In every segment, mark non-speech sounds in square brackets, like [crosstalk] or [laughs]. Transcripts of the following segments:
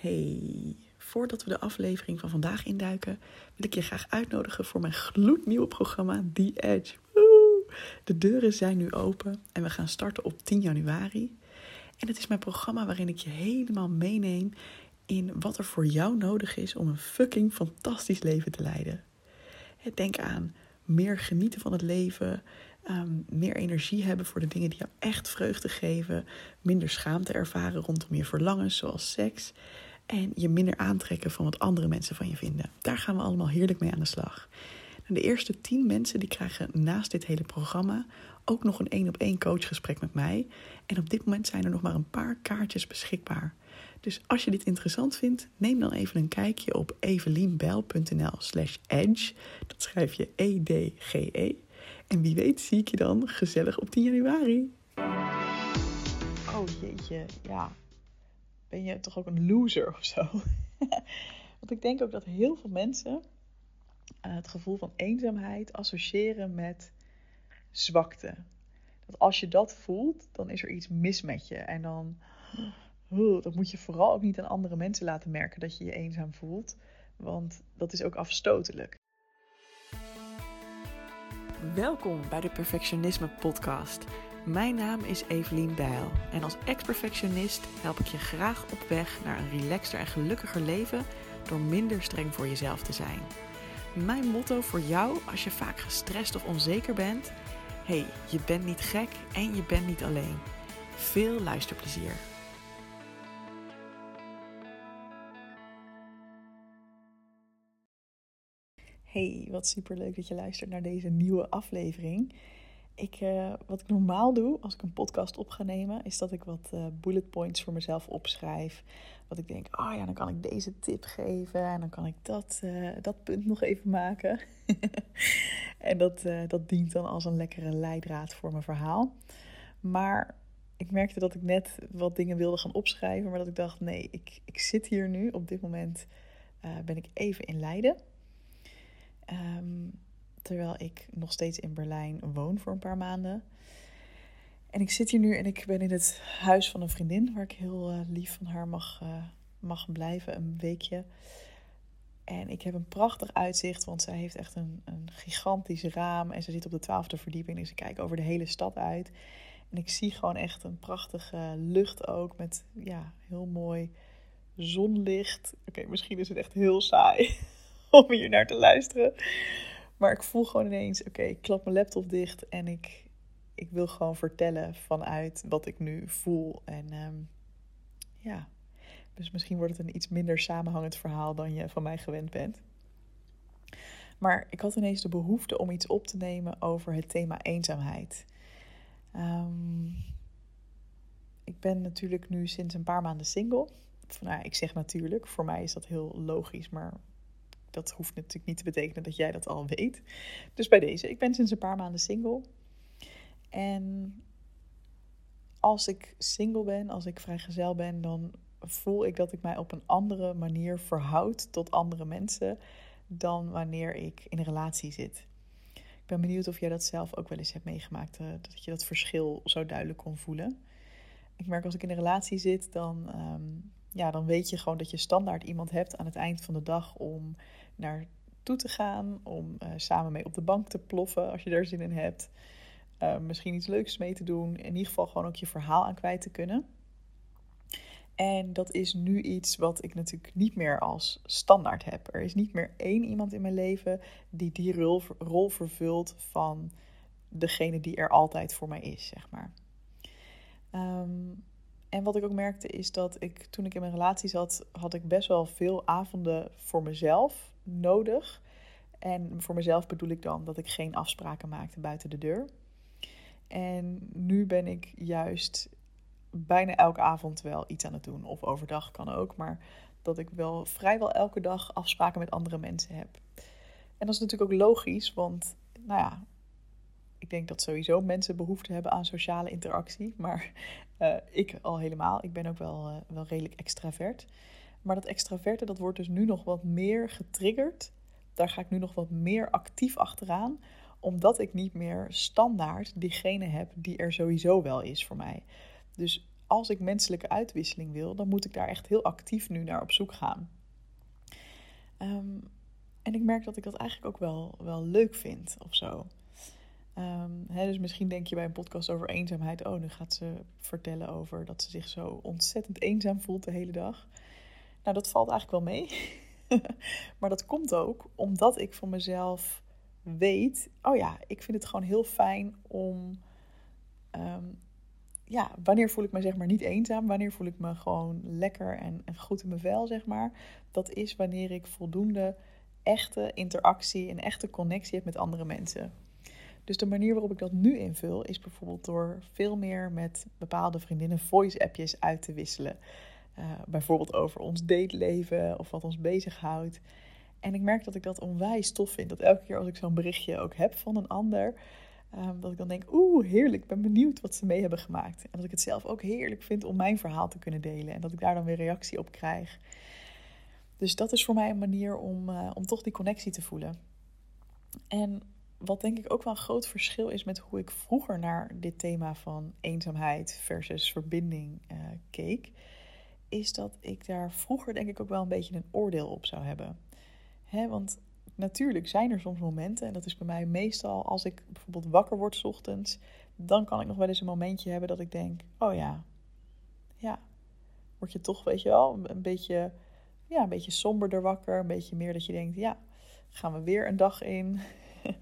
Hey, voordat we de aflevering van vandaag induiken, wil ik je graag uitnodigen voor mijn gloednieuwe programma The Edge. De deuren zijn nu open en we gaan starten op 10 januari. En het is mijn programma waarin ik je helemaal meeneem in wat er voor jou nodig is om een fucking fantastisch leven te leiden. Denk aan meer genieten van het leven, Ehm, meer energie hebben voor de dingen die jou echt vreugde geven, minder schaamte ervaren rondom je verlangens, zoals seks, en je minder aantrekken van wat andere mensen van je vinden. Daar gaan we allemaal heerlijk mee aan de slag. de eerste tien mensen die krijgen naast dit hele programma ook nog een één op één coachgesprek met mij. En op dit moment zijn er nog maar een paar kaartjes beschikbaar. Dus als je dit interessant vindt, neem dan even een kijkje op evelienbel.nl slash edge. Dat schrijf je E-D-G-E. -E. En wie weet zie ik je dan gezellig op 10 januari. Oh jeetje, ja. Ben je toch ook een loser of zo? [laughs] Want ik denk ook dat heel veel mensen uh, het gevoel van eenzaamheid associëren met zwakte. Dat als je dat voelt, dan is er iets mis met je. En dan dat moet je vooral ook niet aan andere mensen laten merken dat je je eenzaam voelt. Want dat is ook afstotelijk. Welkom bij de Perfectionisme Podcast. Mijn naam is Evelien Bijl en als ex-perfectionist help ik je graag op weg naar een relaxter en gelukkiger leven door minder streng voor jezelf te zijn. Mijn motto voor jou als je vaak gestrest of onzeker bent: hey, je bent niet gek en je bent niet alleen. Veel luisterplezier. Hey, wat super leuk dat je luistert naar deze nieuwe aflevering. Ik, uh, wat ik normaal doe als ik een podcast op ga nemen, is dat ik wat uh, bullet points voor mezelf opschrijf. Wat ik denk, oh ja, dan kan ik deze tip geven en dan kan ik dat, uh, dat punt nog even maken. [laughs] en dat, dat dient dan als een lekkere leidraad voor mijn verhaal. Maar ik merkte dat ik net wat dingen wilde gaan opschrijven, maar dat ik dacht, nee, ik, ik zit hier nu. Op dit moment ben ik even in Leiden. Ehm, terwijl ik nog steeds in Berlijn woon voor een paar maanden. En ik zit hier nu en ik ben in het huis van een vriendin, waar ik heel uh, lief van haar mag, uh, mag blijven, een weekje. En ik heb een prachtig uitzicht, want zij heeft echt een, een gigantisch raam. En ze zit op de twaalfde verdieping, dus ik kijk over de hele stad uit. En ik zie gewoon echt een prachtige lucht ook, met ja, heel mooi zonlicht. Oké, misschien is het echt heel saai. [laughs] om hier naar te luisteren. Maar ik voel gewoon ineens, oké, ik klap mijn laptop dicht en ik, ik wil gewoon vertellen vanuit wat ik nu voel. En um, ja, dus misschien wordt het een iets minder samenhangend verhaal dan je van mij gewend bent. Maar ik had ineens de behoefte om iets op te nemen over het thema eenzaamheid. Um, ik ben natuurlijk nu sinds een paar maanden single. Nou, ik zeg natuurlijk, voor mij is dat heel logisch, maar dat hoeft natuurlijk niet te betekenen dat jij dat al weet. Dus bij deze, ik ben sinds een paar maanden single. En als ik single ben, als ik vrijgezel ben, dan voel ik dat ik mij op een andere manier verhoud tot andere mensen dan wanneer ik in een relatie zit. Ik ben benieuwd of jij dat zelf ook wel eens hebt meegemaakt, eh, dat je dat verschil zo duidelijk kon voelen. Ik merk als ik in een relatie zit, dan, ehm, ja, dan weet je gewoon dat je standaard iemand hebt aan het eind van de dag om naar toe te gaan. Om uh, samen mee op de bank te ploffen als je daar zin in hebt. Uh, misschien iets leuks mee te doen. In ieder geval gewoon ook je verhaal aan kwijt te kunnen. En dat is nu iets wat ik natuurlijk niet meer als standaard heb. Er is niet meer één iemand in mijn leven die die rol, rol vervult van degene die er altijd voor mij is, zeg maar. Um, en wat ik ook merkte is dat ik toen ik in mijn relatie zat, had ik best wel veel avonden voor mezelf nodig. En voor mezelf bedoel ik dan dat ik geen afspraken maakte buiten de deur. En nu ben ik juist bijna elke avond wel iets aan het doen. Of overdag kan ook. Maar dat ik wel vrijwel elke dag afspraken met andere mensen heb. En dat is natuurlijk ook logisch, want nou ja, ik denk dat sowieso mensen behoefte hebben aan sociale interactie. Maar uh, ik al helemaal. Ik ben ook wel, uh, wel redelijk extravert. Maar dat extraverte, dat wordt dus nu nog wat meer getriggerd. Daar ga ik nu nog wat meer actief achteraan. Omdat ik niet meer standaard diegene heb die er sowieso wel is voor mij. Dus als ik menselijke uitwisseling wil, dan moet ik daar echt heel actief nu naar op zoek gaan. Ehm, en ik merk dat ik dat eigenlijk ook wel, wel leuk vind of zo. Ehm, dus misschien denk je bij een podcast over eenzaamheid, oh, nu gaat ze vertellen over dat ze zich zo ontzettend eenzaam voelt de hele dag. Nou, dat valt eigenlijk wel mee. [laughs] maar dat komt ook omdat ik van mezelf weet, oh ja, ik vind het gewoon heel fijn om, ehm, ja, wanneer voel ik me zeg maar niet eenzaam, wanneer voel ik me gewoon lekker en, goed in mijn vel, zeg maar. Dat is wanneer ik voldoende echte interactie en echte connectie heb met andere mensen. Dus de manier waarop ik dat nu invul is bijvoorbeeld door veel meer met bepaalde vriendinnen voice-appjes uit te wisselen. Uh, bijvoorbeeld over ons dateleven of wat ons bezighoudt. En ik merk dat ik dat onwijs tof vind. Dat elke keer als ik zo'n berichtje ook heb van een ander, um, dat ik dan denk, oeh, heerlijk, ik ben benieuwd wat ze mee hebben gemaakt. En dat ik het zelf ook heerlijk vind om mijn verhaal te kunnen delen. En dat ik daar dan weer reactie op krijg. Dus dat is voor mij een manier om, uh, om toch die connectie te voelen. En wat denk ik ook wel een groot verschil is met hoe ik vroeger naar dit thema van eenzaamheid versus verbinding uh, keek, is dat ik daar vroeger denk ik ook wel een beetje een oordeel op zou hebben. Hè, want natuurlijk zijn er soms momenten, en dat is bij mij meestal als ik bijvoorbeeld wakker word s ochtends, dan kan ik nog wel eens een momentje hebben dat ik denk, oh ja, ja, word je toch, weet je wel, een beetje, ja, een beetje somberder wakker, een beetje meer dat je denkt, ja, gaan we weer een dag in. [laughs]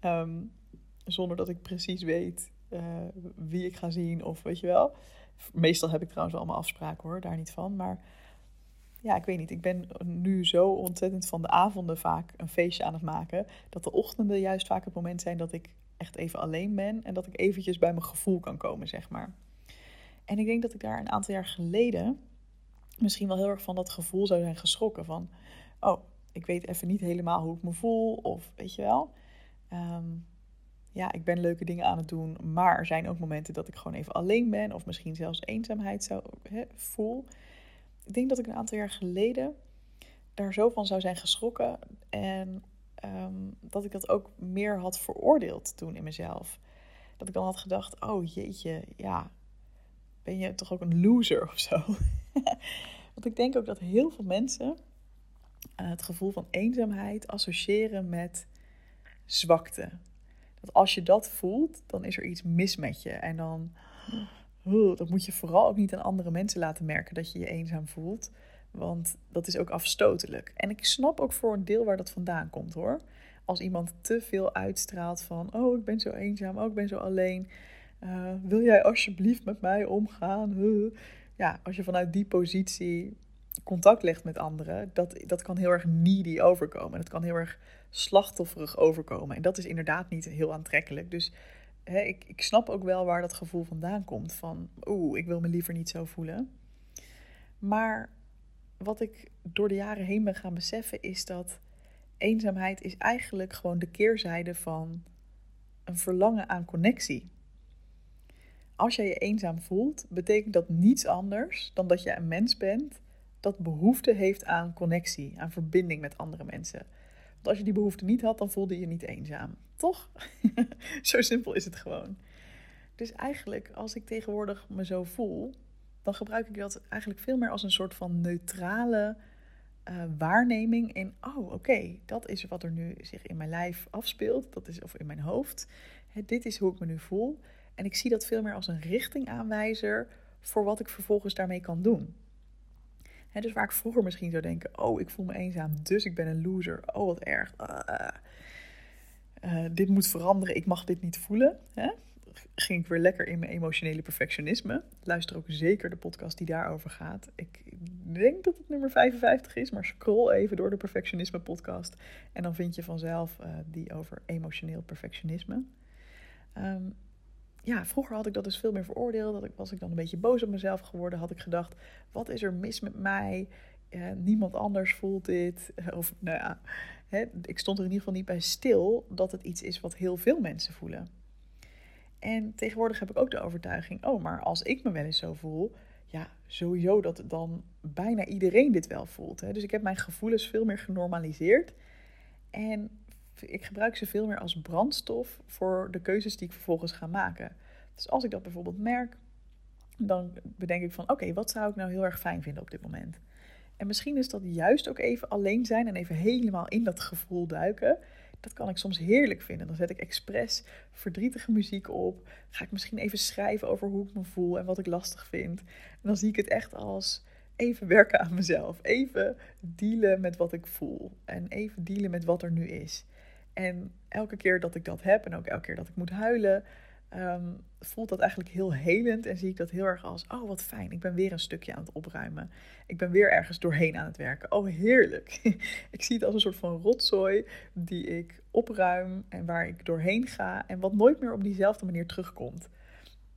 Ehm, zonder dat ik precies weet uh, wie ik ga zien of weet je wel. Meestal heb ik trouwens allemaal afspraken hoor, daar niet van. Maar ja, ik weet niet. Ik ben nu zo ontzettend van de avonden vaak een feestje aan het maken. Dat de ochtenden juist vaak het moment zijn dat ik echt even alleen ben. En dat ik eventjes bij mijn gevoel kan komen, zeg maar. En ik denk dat ik daar een aantal jaar geleden misschien wel heel erg van dat gevoel zou zijn geschrokken. Van, oh, ik weet even niet helemaal hoe ik me voel. Of weet je wel. Ehm, ja, ik ben leuke dingen aan het doen. Maar er zijn ook momenten dat ik gewoon even alleen ben. Of misschien zelfs eenzaamheid zou, voel. Ik denk dat ik een aantal jaar geleden daar zo van zou zijn geschrokken. En ehm, dat ik dat ook meer had veroordeeld toen in mezelf. Dat ik dan had gedacht, oh jeetje, ja, ben je toch ook een loser of zo? [laughs] Want ik denk ook dat heel veel mensen uh, het gevoel van eenzaamheid associëren met zwakte. Als je dat voelt, dan is er iets mis met je. En dan dat moet je vooral ook niet aan andere mensen laten merken dat je je eenzaam voelt. Want dat is ook afstotelijk. En ik snap ook voor een deel waar dat vandaan komt hoor. Als iemand te veel uitstraalt van: Oh, ik ben zo eenzaam, oh, ik ben zo alleen. Uh, wil jij alsjeblieft met mij omgaan? Ja, als je vanuit die positie contact legt met anderen, dat, dat kan heel erg needy overkomen. Dat kan heel erg slachtofferig overkomen. En dat is inderdaad niet heel aantrekkelijk. Dus hè, ik, ik snap ook wel waar dat gevoel vandaan komt. Van, oeh, ik wil me liever niet zo voelen. Maar wat ik door de jaren heen ben gaan beseffen, is dat eenzaamheid is eigenlijk gewoon de keerzijde van een verlangen aan connectie. Als jij je eenzaam voelt, betekent dat niets anders dan dat je een mens bent dat behoefte heeft aan connectie, aan verbinding met andere mensen. Want als je die behoefte niet had, dan voelde je je niet eenzaam. Toch? [laughs] zo simpel is het gewoon. Dus eigenlijk, als ik tegenwoordig me zo voel, dan gebruik ik dat eigenlijk veel meer als een soort van neutrale uh, waarneming in, oh oké, dat is wat er nu zich in mijn lijf afspeelt, dat is, of in mijn hoofd. dit is hoe ik me nu voel. En ik zie dat veel meer als een richtingaanwijzer voor wat ik vervolgens daarmee kan doen dus waar ik vroeger misschien zou denken: oh, ik voel me eenzaam, dus ik ben een loser. Oh, wat erg. Uh, dit moet veranderen, ik mag dit niet voelen. Hè? Ging ik weer lekker in mijn emotionele perfectionisme. Luister ook zeker de podcast die daarover gaat. Ik denk dat het nummer 55 is, maar scroll even door de perfectionisme podcast. En dan vind je vanzelf uh, die over emotioneel perfectionisme. Um, ja, vroeger had ik dat dus veel meer veroordeeld. Dat ik, was ik dan een beetje boos op mezelf geworden. Had ik gedacht, wat is er mis met mij? niemand anders voelt dit. Of nou ja, hè, ik stond er in ieder geval niet bij stil dat het iets is wat heel veel mensen voelen. En tegenwoordig heb ik ook de overtuiging, oh, maar als ik me wel eens zo voel, ja, sowieso dat dan bijna iedereen dit wel voelt. Hè? Dus ik heb mijn gevoelens veel meer genormaliseerd. En ik gebruik ze veel meer als brandstof voor de keuzes die ik vervolgens ga maken. Dus als ik dat bijvoorbeeld merk, dan bedenk ik van oké, wat zou ik nou heel erg fijn vinden op dit moment? En misschien is dat juist ook even alleen zijn en even helemaal in dat gevoel duiken. Dat kan ik soms heerlijk vinden. Dan zet ik expres verdrietige muziek op. Ga ik misschien even schrijven over hoe ik me voel en wat ik lastig vind. En dan zie ik het echt als even werken aan mezelf. Even dealen met wat ik voel. En even dealen met wat er nu is. En elke keer dat ik dat heb en ook elke keer dat ik moet huilen, Ehm, voelt dat eigenlijk heel helend en zie ik dat heel erg als: oh wat fijn, ik ben weer een stukje aan het opruimen. Ik ben weer ergens doorheen aan het werken. Oh heerlijk. [laughs] ik zie het als een soort van rotzooi die ik opruim en waar ik doorheen ga en wat nooit meer op diezelfde manier terugkomt.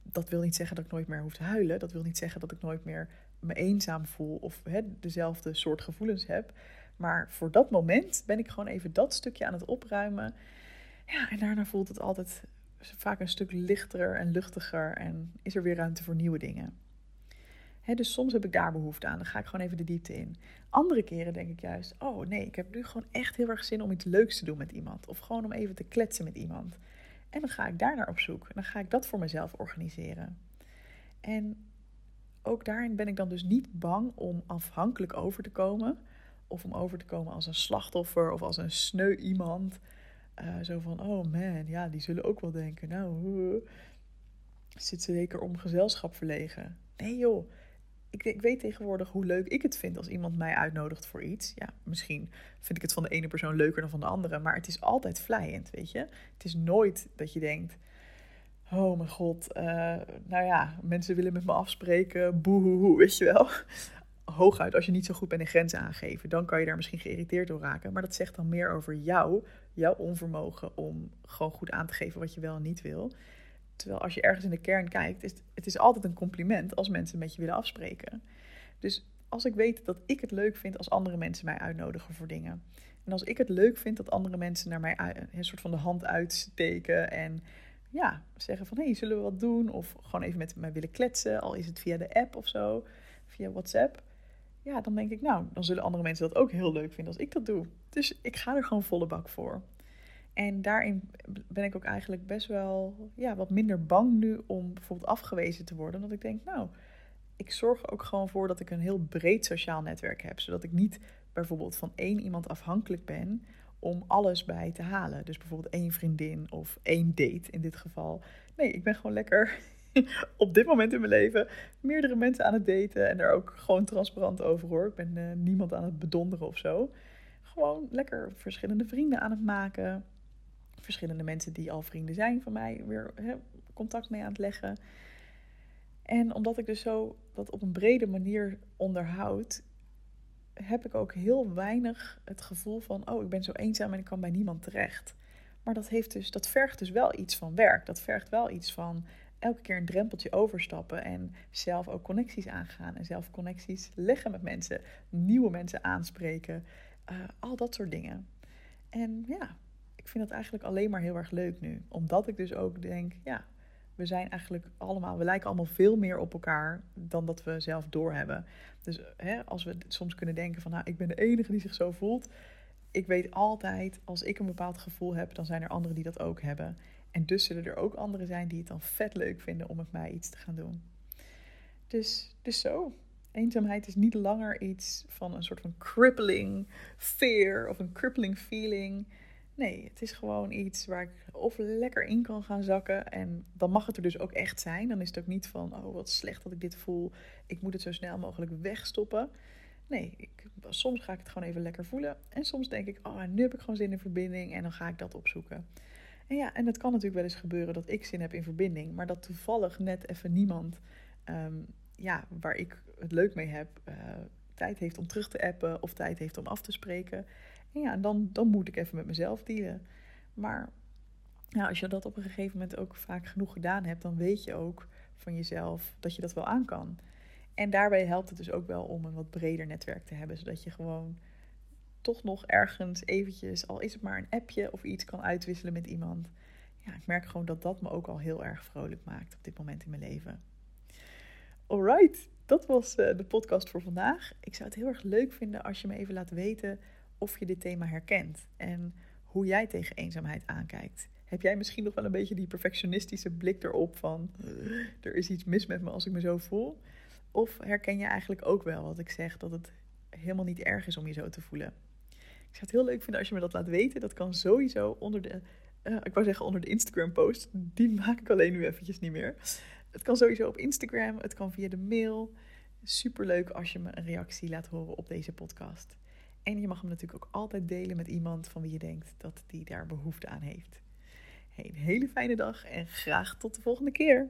Dat wil niet zeggen dat ik nooit meer hoef te huilen. Dat wil niet zeggen dat ik nooit meer me eenzaam voel of dezelfde soort gevoelens heb. Maar voor dat moment ben ik gewoon even dat stukje aan het opruimen. Ja, en daarna voelt het altijd vaak een stuk lichter en luchtiger en is er weer ruimte voor nieuwe dingen. dus soms heb ik daar behoefte aan. Dan ga ik gewoon even de diepte in. Andere keren denk ik juist: oh nee, ik heb nu gewoon echt heel erg zin om iets leuks te doen met iemand. Of gewoon om even te kletsen met iemand. En dan ga ik daar naar op zoek. En dan ga ik dat voor mezelf organiseren. En ook daarin ben ik dan dus niet bang om afhankelijk over te komen. Of om over te komen als een slachtoffer of als een sneu iemand. Uh, zo van, oh man, ja, die zullen ook wel denken, nou, uh, zit ze zeker om gezelschap verlegen. Nee joh, ik, ik, weet tegenwoordig hoe leuk ik het vind als iemand mij uitnodigt voor iets. Ja, misschien vind ik het van de ene persoon leuker dan van de andere, maar het is altijd vlijend, weet je. Het is nooit dat je denkt, oh mijn god, uh, nou ja, mensen willen met me afspreken, boehoehoe, weet je wel hooguit als je niet zo goed bent in grenzen aangeven, dan kan je daar misschien geïrriteerd door raken. Maar dat zegt dan meer over jou, jouw onvermogen om gewoon goed aan te geven wat je wel en niet wil. Terwijl als je ergens in de kern kijkt, is het is altijd een compliment als mensen met je willen afspreken. Dus als ik weet dat ik het leuk vind als andere mensen mij uitnodigen voor dingen. En als ik het leuk vind dat andere mensen naar mij een soort van de hand uitsteken en ja, zeggen van hé, hey, zullen we wat doen? Of gewoon even met mij willen kletsen, al is het via de app of zo, via WhatsApp ja, dan denk ik, nou, dan zullen andere mensen dat ook heel leuk vinden als ik dat doe. Dus ik ga er gewoon volle bak voor. En daarin ben ik ook eigenlijk best wel ja, wat minder bang nu om bijvoorbeeld afgewezen te worden. Dat ik denk, nou, ik zorg ook gewoon voor dat ik een heel breed sociaal netwerk heb. Zodat ik niet bijvoorbeeld van één iemand afhankelijk ben om alles bij te halen. Dus bijvoorbeeld één vriendin of één date in dit geval. Nee, ik ben gewoon lekker [laughs] op dit moment in mijn leven meerdere mensen aan het daten en daar ook gewoon transparant over hoor. Ik ben uh, niemand aan het bedonderen of zo. Gewoon lekker verschillende vrienden aan het maken. Verschillende mensen die al vrienden zijn van mij weer contact mee aan het leggen. En omdat ik dus zo dat op een brede manier onderhoud, heb ik ook heel weinig het gevoel van: oh, ik ben zo eenzaam en ik kan bij niemand terecht. Maar dat, heeft dus, dat vergt dus wel iets van werk. Dat vergt wel iets van elke keer een drempeltje overstappen en zelf ook connecties aangaan en zelf connecties leggen met mensen, nieuwe mensen aanspreken, uh, al dat soort dingen. En ja, ik vind dat eigenlijk alleen maar heel erg leuk nu, omdat ik dus ook denk, ja, we zijn eigenlijk allemaal, we lijken allemaal veel meer op elkaar dan dat we zelf doorhebben. Dus hè, als we soms kunnen denken van, nou, ik ben de enige die zich zo voelt. Ik weet altijd, als ik een bepaald gevoel heb, dan zijn er anderen die dat ook hebben. En dus zullen er ook anderen zijn die het dan vet leuk vinden om met mij iets te gaan doen. Dus, dus zo. Eenzaamheid is niet langer iets van een soort van crippling fear of een crippling feeling. Nee, het is gewoon iets waar ik of lekker in kan gaan zakken. En dan mag het er dus ook echt zijn. Dan is het ook niet van, oh wat slecht dat ik dit voel. Ik moet het zo snel mogelijk wegstoppen. Nee, ik, soms ga ik het gewoon even lekker voelen. En soms denk ik, oh nu heb ik gewoon zin in verbinding. En dan ga ik dat opzoeken. En ja, en het kan natuurlijk wel eens gebeuren dat ik zin heb in verbinding, maar dat toevallig net even niemand ehm, ja, waar ik het leuk mee heb, uh, tijd heeft om terug te appen of tijd heeft om af te spreken. En ja, dan, dan moet ik even met mezelf dealen. Maar ja, als je dat op een gegeven moment ook vaak genoeg gedaan hebt, dan weet je ook van jezelf dat je dat wel aan kan. En daarbij helpt het dus ook wel om een wat breder netwerk te hebben, zodat je gewoon toch nog ergens eventjes, al is het maar een appje of iets, kan uitwisselen met iemand. Ja, ik merk gewoon dat dat me ook al heel erg vrolijk maakt op dit moment in mijn leven. Alright, dat was eh, de podcast voor vandaag. Ik zou het heel erg leuk vinden als je me even laat weten of je dit thema herkent en hoe jij tegen eenzaamheid aankijkt. Heb jij misschien nog wel een beetje die perfectionistische blik erop van er is iets mis met me als ik me zo voel? Of herken je eigenlijk ook wel wat ik zeg, dat het helemaal niet erg is om je zo te voelen? Ik zou het heel leuk vinden als je me dat laat weten. Dat kan sowieso onder de, uh, ik wou zeggen onder de Instagram post. Die maak ik alleen nu eventjes niet meer. Het kan sowieso op Instagram, het kan via de mail. Super leuk als je me een reactie laat horen op deze podcast. En je mag hem natuurlijk ook altijd delen met iemand van wie je denkt dat die daar behoefte aan heeft. Een hele fijne dag en graag tot de volgende keer.